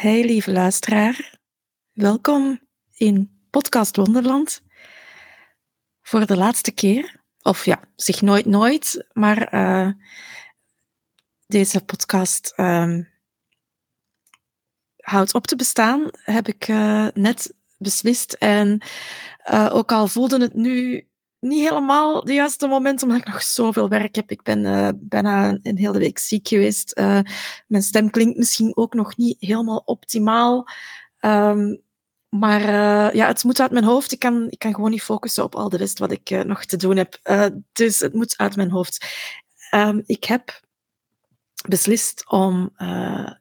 Hey lieve luisteraar, welkom in Podcast Wonderland. Voor de laatste keer, of ja, zich nooit nooit, maar uh, deze podcast um, houdt op te bestaan, heb ik uh, net beslist. En uh, ook al voelde het nu niet helemaal het juiste moment, omdat ik nog zoveel werk heb. Ik ben uh, bijna een, hele week ziek geweest. Uh, mijn stem klinkt misschien ook nog niet helemaal optimaal. Um, maar uh, ja, het moet uit mijn hoofd. Ik kan, ik kan gewoon niet focussen op al de rest wat ik nog te doen heb. dus het moet uit mijn hoofd. Um, ik heb beslist om,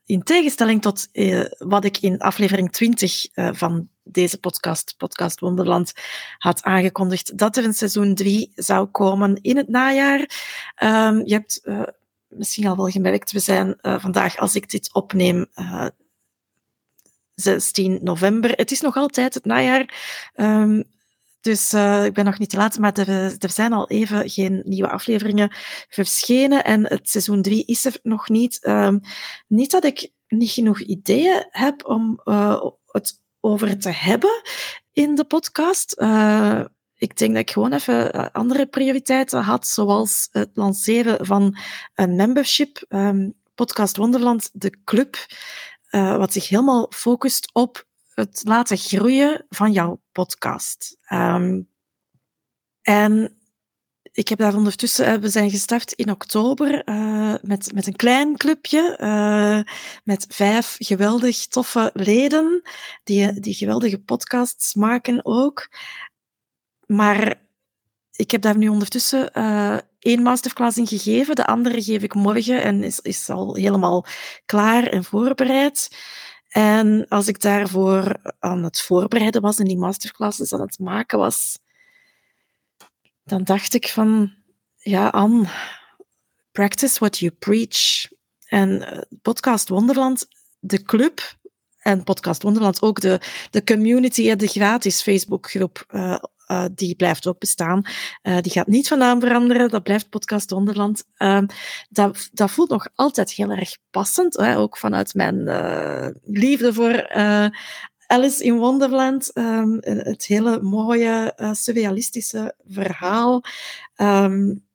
in tegenstelling tot wat ik in aflevering 20 uh, van deze podcast, Podcast Wonderland, had aangekondigd, dat er een seizoen 3 zou komen in het najaar. Um, je hebt misschien al wel gemerkt, we zijn vandaag, als ik dit opneem, 16 november. Het is nog altijd het najaar. Um, dus uh, ik ben nog niet te laat, maar er, er, zijn al even geen nieuwe afleveringen verschenen. En het seizoen 3 is er nog niet. Uh, niet dat ik niet genoeg ideeën heb om uh, het over te hebben in de podcast. Uh, ik denk dat ik gewoon even andere prioriteiten had, zoals het lanceren van een membership. Um, Podcast Wonderland, de club, wat zich helemaal focust op het laten groeien van jouw podcast. Um, en ik heb daar ondertussen, eh, we zijn gestart in oktober uh, met, met een klein clubje, uh, met vijf geweldig toffe leden, die, die geweldige podcasts maken ook. Maar ik heb daar nu ondertussen één masterclass in gegeven, de andere geef ik morgen en is, is al helemaal klaar en voorbereid. En als ik daarvoor aan het voorbereiden was en die masterclasses aan het maken was, dan dacht ik van, ja, Anne, practice what you preach. En eh, podcast Wonderland, de club, en podcast Wonderland ook de, de community, de gratis Facebookgroep uh, die blijft ook bestaan. Die gaat niet van naam veranderen. Dat blijft Podcast Wonderland. Uh, dat, dat voelt nog altijd heel erg passend. Hè? Ook vanuit mijn liefde voor Alice in Wonderland. Um, het hele mooie, surrealistische verhaal. Um,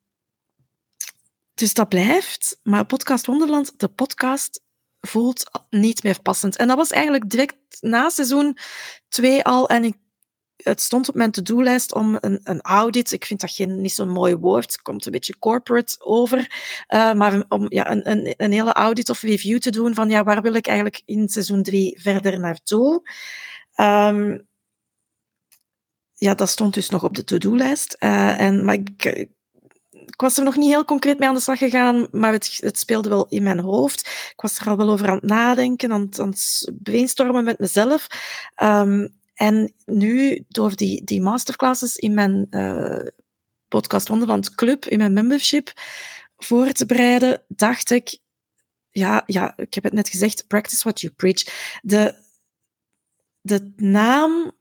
dus dat blijft. Maar Podcast Wonderland, de podcast, voelt niet meer passend. En dat was eigenlijk direct na seizoen 2 al. En ik het stond op mijn to-do-lijst om een, een, audit. Ik vind dat geen, niet zo'n mooi woord. Komt een beetje corporate over. Uh, maar om ja, een, een, een, hele audit of review te doen van ja, waar wil ik eigenlijk in seizoen 3 verder naartoe. Um, ja, dat stond dus nog op de to-do-lijst. Uh, en, maar ik, ik was er nog niet heel concreet mee aan de slag gegaan, maar het, het, speelde wel in mijn hoofd. Ik was er al wel over aan het nadenken, aan, aan het brainstormen met mezelf. Um, en nu, door die, die masterclasses in mijn uh, podcast Wonderland Club, in mijn membership, voor te bereiden, dacht ik, ja, ja, ik heb het net gezegd, practice what you preach. De, de naam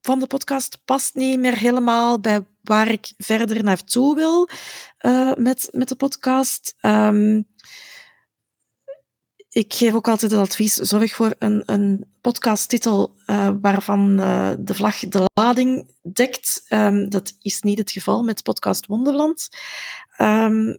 van de podcast past niet meer helemaal bij waar ik verder naartoe wil uh, met, met de podcast. Um, ik geef ook altijd het advies, zorg voor een, een podcasttitel uh, waarvan uh, de vlag de lading dekt. Um, dat is niet het geval met Podcast Wonderland. Um,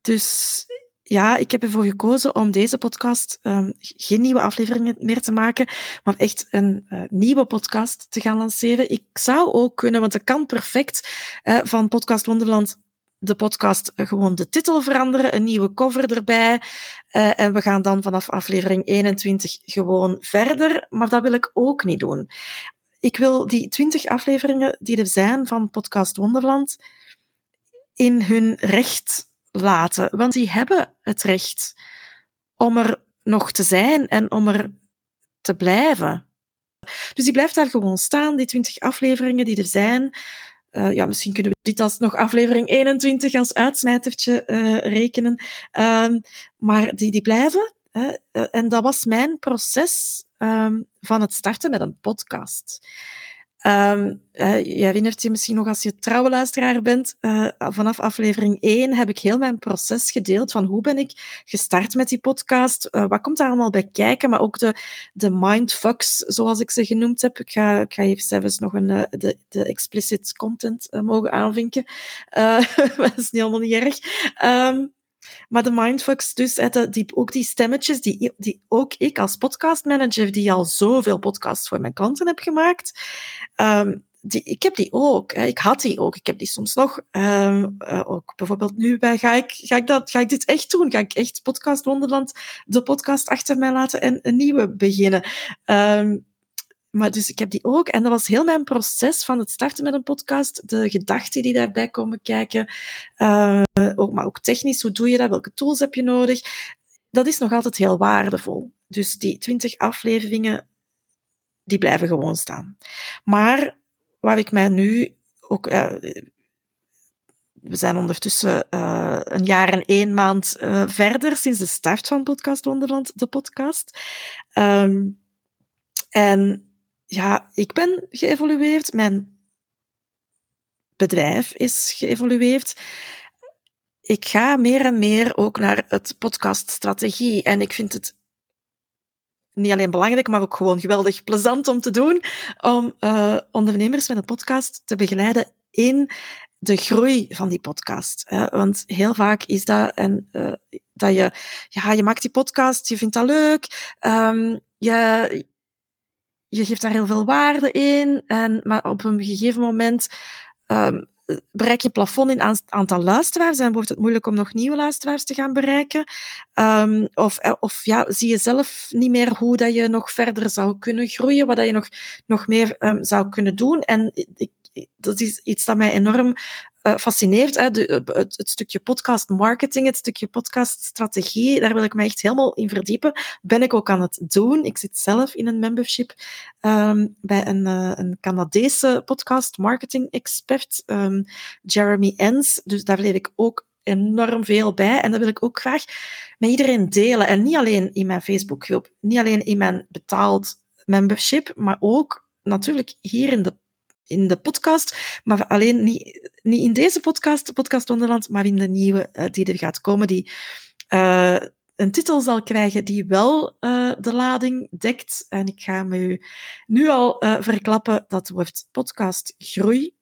dus ja, ik heb ervoor gekozen om deze podcast um, geen nieuwe afleveringen meer te maken, maar echt een uh, nieuwe podcast te gaan lanceren. Ik zou ook kunnen, want dat kan perfect, van Podcast Wonderland de podcast gewoon de titel veranderen, een nieuwe cover erbij. Uh, en we gaan dan vanaf aflevering 21 gewoon verder. Maar dat wil ik ook niet doen. Ik wil die 20 afleveringen die er zijn van Podcast Wonderland in hun recht laten. Want die hebben het recht om er nog te zijn en om er te blijven. Dus die blijft daar gewoon staan, die 20 afleveringen die er zijn. Uh, ja, misschien kunnen we dit als nog aflevering 21 als uitsmijtertje uh, rekenen. Uh, maar die, die blijven. Hè. en dat was mijn proces um, van het starten met een podcast. Um, uh, je misschien nog als je trouwe luisteraar bent. Uh, vanaf aflevering 1 heb ik heel mijn proces gedeeld van hoe ben ik gestart met die podcast. Uh, wat komt daar allemaal bij kijken? Maar ook de, de mindfucks, zoals ik ze genoemd heb. Ik ga, ik ga even zelfs nog een, de, de explicit content mogen aanvinken. dat is niet allemaal niet erg. Um, maar de mindfucks, dus die, ook die stemmetjes, die, die ook ik als podcastmanager, die al zoveel podcasts voor mijn klanten heb gemaakt, um, die, ik heb die ook. Hè. Ik had die ook. Ik heb die soms nog. Um, uh, ook bijvoorbeeld nu bij, ga ik, ga, ik dat, ga ik dit echt doen? Ga ik echt Podcast Wonderland, de podcast achter mij laten en een nieuwe beginnen? Um, maar dus ik heb die ook. En dat was heel mijn proces van het starten met een podcast. De gedachten die daarbij komen kijken. Uh, ook, maar ook technisch, hoe doe je dat? Welke tools heb je nodig? Dat is nog altijd heel waardevol. Dus die twintig afleveringen, die blijven gewoon staan. Maar waar ik mij nu ook... Uh, we zijn ondertussen uh, een jaar en één maand verder sinds de start van Podcast Wonderland, de podcast. Um, en ja, ik ben geëvolueerd, mijn bedrijf is geëvolueerd. Ik ga meer en meer ook naar het podcaststrategie. En ik vind het niet alleen belangrijk, maar ook gewoon geweldig plezant om te doen. Om uh, ondernemers met een podcast te begeleiden in de groei van die podcast. Hè. Want heel vaak is dat, en, uh, dat je, ja, je maakt die podcast, je vindt dat leuk, um, je, je geeft daar heel veel waarde in, en, maar op een gegeven moment um, bereik je plafond in aantal luisteraars en wordt het moeilijk om nog nieuwe luisteraars te gaan bereiken. Um, of eh, of ja, zie je zelf niet meer hoe dat je nog verder zou kunnen groeien, wat dat je nog, nog meer um, zou kunnen doen. En ik, dat is iets dat mij enorm uh, fascineert. Hè? De, het, het, stukje podcast marketing, het stukje podcast strategie, daar wil ik me echt helemaal in verdiepen. Ben ik ook aan het doen. Ik zit zelf in een membership um, bij een, uh, een Canadese podcast marketing expert, um, Jeremy Enns. Dus daar leer ik ook enorm veel bij. En dat wil ik ook graag met iedereen delen. En niet alleen in mijn Facebookgroep, niet alleen in mijn betaald membership, maar ook natuurlijk hier in de in de podcast, maar alleen niet, niet in deze podcast, Podcast Wonderland, maar in de nieuwe uh, die er gaat komen, die uh, een titel zal krijgen die wel uh, de lading dekt. En ik ga me nu al verklappen, dat wordt podcast Groei.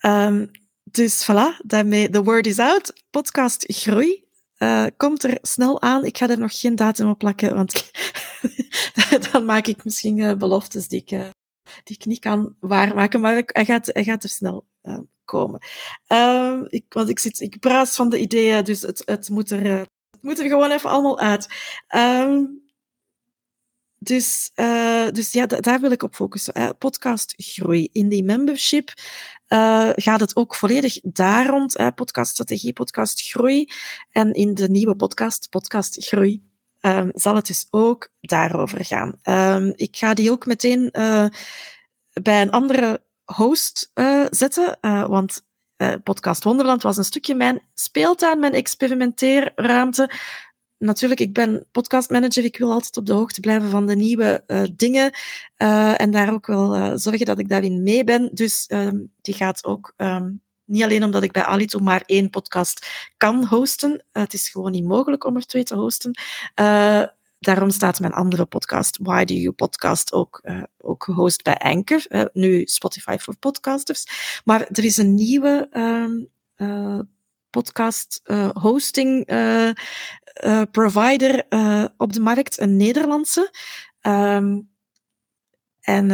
Um, dus voilà, daarmee, the word is out. Podcast Groei. Komt er snel aan. Ik ga er nog geen datum op plakken, want dan maak ik misschien beloftes die ik, die ik niet kan waarmaken, maar hij gaat, gaat er snel uh, komen. Uh, ik, want ik, zit, ik praat van de ideeën, dus het, het, moet, er, uh, het gewoon even allemaal uit. Uh, dus, uh, dus ja, daar wil ik op focussen. Podcast groei. In die membership gaat het ook volledig daar rond. Podcast strategie, podcast groei. En in de nieuwe podcast, podcast groei, um, zal het dus ook daarover gaan. Um, ik ga die ook meteen uh, bij een andere host uh, zetten, uh, want Podcast Wonderland was een stukje mijn speeltuin, mijn experimenteerruimte. Natuurlijk, ik ben podcastmanager. Ik wil altijd op de hoogte blijven van de nieuwe dingen en daar ook wel zorgen dat ik daarin mee ben. Dus um, die gaat ook niet alleen omdat ik bij Alito maar één podcast kan hosten. Het is gewoon niet mogelijk om er twee te hosten. Uh, daarom staat mijn andere podcast, Why Do You Podcast, ook, uh, ook gehost bij Anchor. nu Spotify voor podcasters. Maar er is een nieuwe um, podcast hosting provider op de markt, een Nederlandse. Um, en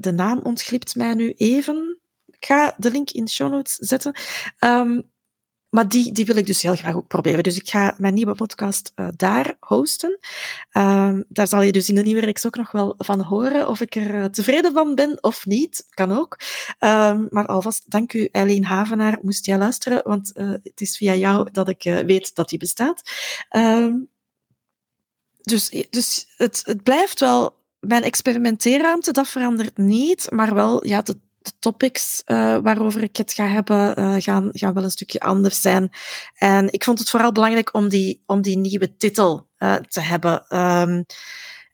de naam ontglipt mij nu even. Ga de link in de show notes zetten. Um, maar die, die wil ik dus heel graag ook proberen. Dus ik ga mijn nieuwe podcast uh, daar hosten. Um, daar zal je dus in de nieuwe reeks ook nog wel van horen of ik er uh, tevreden van ben of niet. Kan ook. Um, maar alvast dank u, Eileen Havenaar. Moest jij luisteren, want uh, het is via jou dat ik weet dat die bestaat. Dus dus het, het blijft wel mijn experimenteerruimte, dat verandert niet, maar wel ja, de de topics uh, waarover ik het ga hebben, uh, gaan, gaan wel een stukje anders zijn. En ik vond het vooral belangrijk om die, om die nieuwe titel uh, te hebben. Um,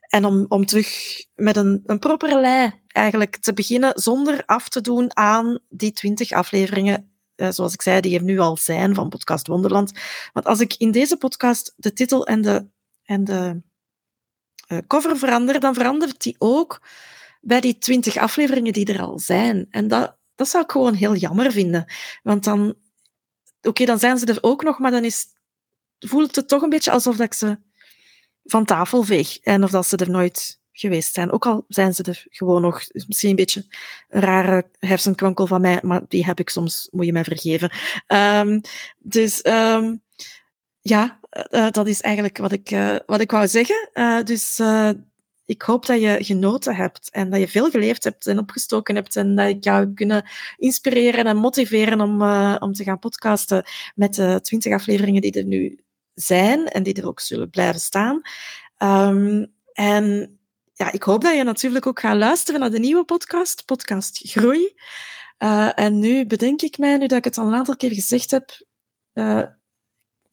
en om, om terug met een, een propere lei eigenlijk te beginnen zonder af te doen aan die twintig afleveringen zoals ik zei, die er nu al zijn van Podcast Wonderland. Want als ik in deze podcast de titel en de, en de cover verander, dan verandert die ook bij die twintig afleveringen die er al zijn. En dat, dat zou ik gewoon heel jammer vinden. Want dan, oké, dan zijn ze er ook nog, maar dan is, voelt het toch een beetje alsof dat ik ze van tafel veeg. En of dat ze er nooit geweest zijn. Ook al zijn ze er gewoon nog. Misschien een beetje een rare hersenkwankel van mij, maar die heb ik soms, moet je mij vergeven. Um, dus um, ja, uh, dat is eigenlijk wat ik, uh, wat ik wou zeggen. Uh, dus ik hoop dat je genoten hebt en dat je veel geleerd hebt en opgestoken hebt en dat ik jou kunnen inspireren en motiveren om, om te gaan podcasten met de twintig afleveringen die er nu zijn en die er ook zullen blijven staan. Um, en ja, ik hoop dat je natuurlijk ook gaat luisteren naar de nieuwe podcast, podcast Groei. Uh, en nu bedenk ik mij, nu dat ik het al een aantal keer gezegd heb, uh,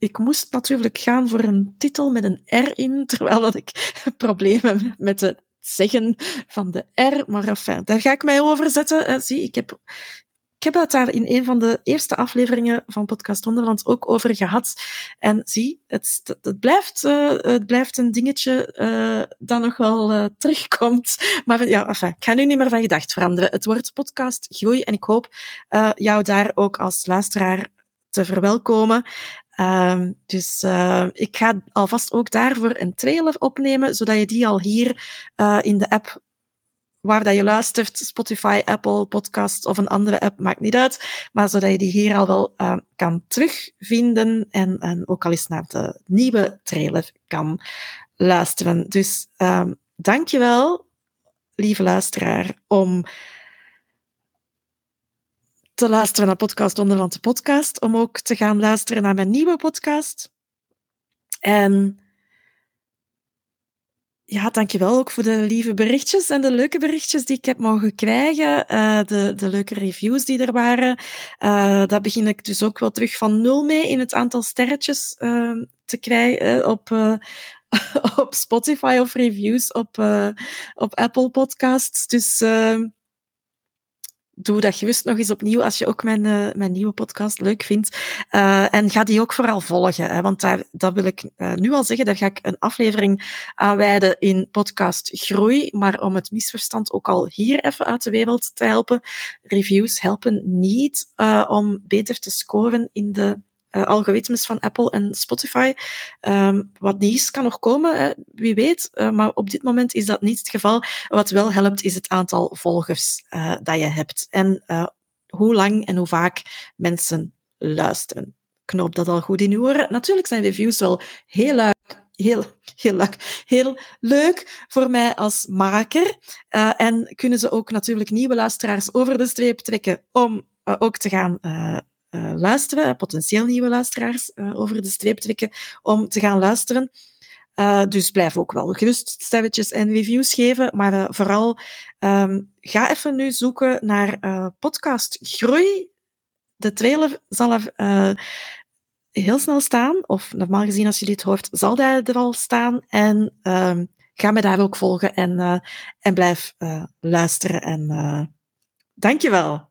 ik moest natuurlijk gaan voor een titel met een R in, terwijl dat ik problemen met het zeggen van de R. Maar enfin, daar ga ik mij over zetten. Uh, zie, ik heb ik heb het daar in een van de eerste afleveringen van Podcast Wonderland ook over gehad. En zie, het, blijft, uh, het blijft een dingetje uh, dat nog wel terugkomt. Maar ja, enfin, ik ga nu niet meer van gedacht veranderen. Het wordt podcast groei en ik hoop jou daar ook als luisteraar te verwelkomen. Uh, dus uh, ik ga alvast ook daarvoor een trailer opnemen, zodat je die al hier uh, in de app waar dat je luistert, Spotify, Apple Podcasts of een andere app, maakt niet uit. Maar zodat je die hier al wel uh, kan terugvinden en, en ook al eens naar de nieuwe trailer kan luisteren. Dus um, dankjewel, lieve luisteraar, om te luisteren naar Podcast Onderland de Podcast, om ook te gaan luisteren naar mijn nieuwe podcast. En ja, dankjewel ook voor de lieve berichtjes en de leuke berichtjes die ik heb mogen krijgen. Uh, de, de leuke reviews die er waren. Uh, daar begin ik dus ook wel terug van nul mee in het aantal sterretjes uh, te krijgen op, op Spotify of reviews op, op Apple Podcasts. Dus doe dat gerust nog eens opnieuw als je ook mijn, uh, mijn nieuwe podcast leuk vindt. Uh, en ga die ook vooral volgen, hè, want daar, dat wil ik uh, nu al zeggen. Daar ga ik een aflevering aan wijden in podcast Groei. Maar om het misverstand ook al hier even uit de wereld te helpen. Reviews helpen niet om beter te scoren in de uh, algoritmes van Apple en Spotify. Um, wat nieuws kan nog komen, hè, wie weet. Uh, maar op dit moment is dat niet het geval. Wat wel helpt, is het aantal volgers uh, dat je hebt. En hoe lang en hoe vaak mensen luisteren. Knoop dat al goed in uw oren. Natuurlijk zijn reviews wel heel leuk. Heel, heel leuk. Heel leuk voor mij als maker. en kunnen ze ook natuurlijk nieuwe luisteraars over de streep trekken om ook te gaan luisteren, potentieel nieuwe luisteraars uh, over de streep trekken om te gaan luisteren. Uh, dus blijf ook wel gerust sterretjes en reviews geven, maar vooral um, ga even nu zoeken naar podcast Groei. De trailer zal er heel snel staan, of normaal gezien als je dit hoort, zal hij er al staan. En um, ga me daar ook volgen en, en blijf luisteren. En dankjewel.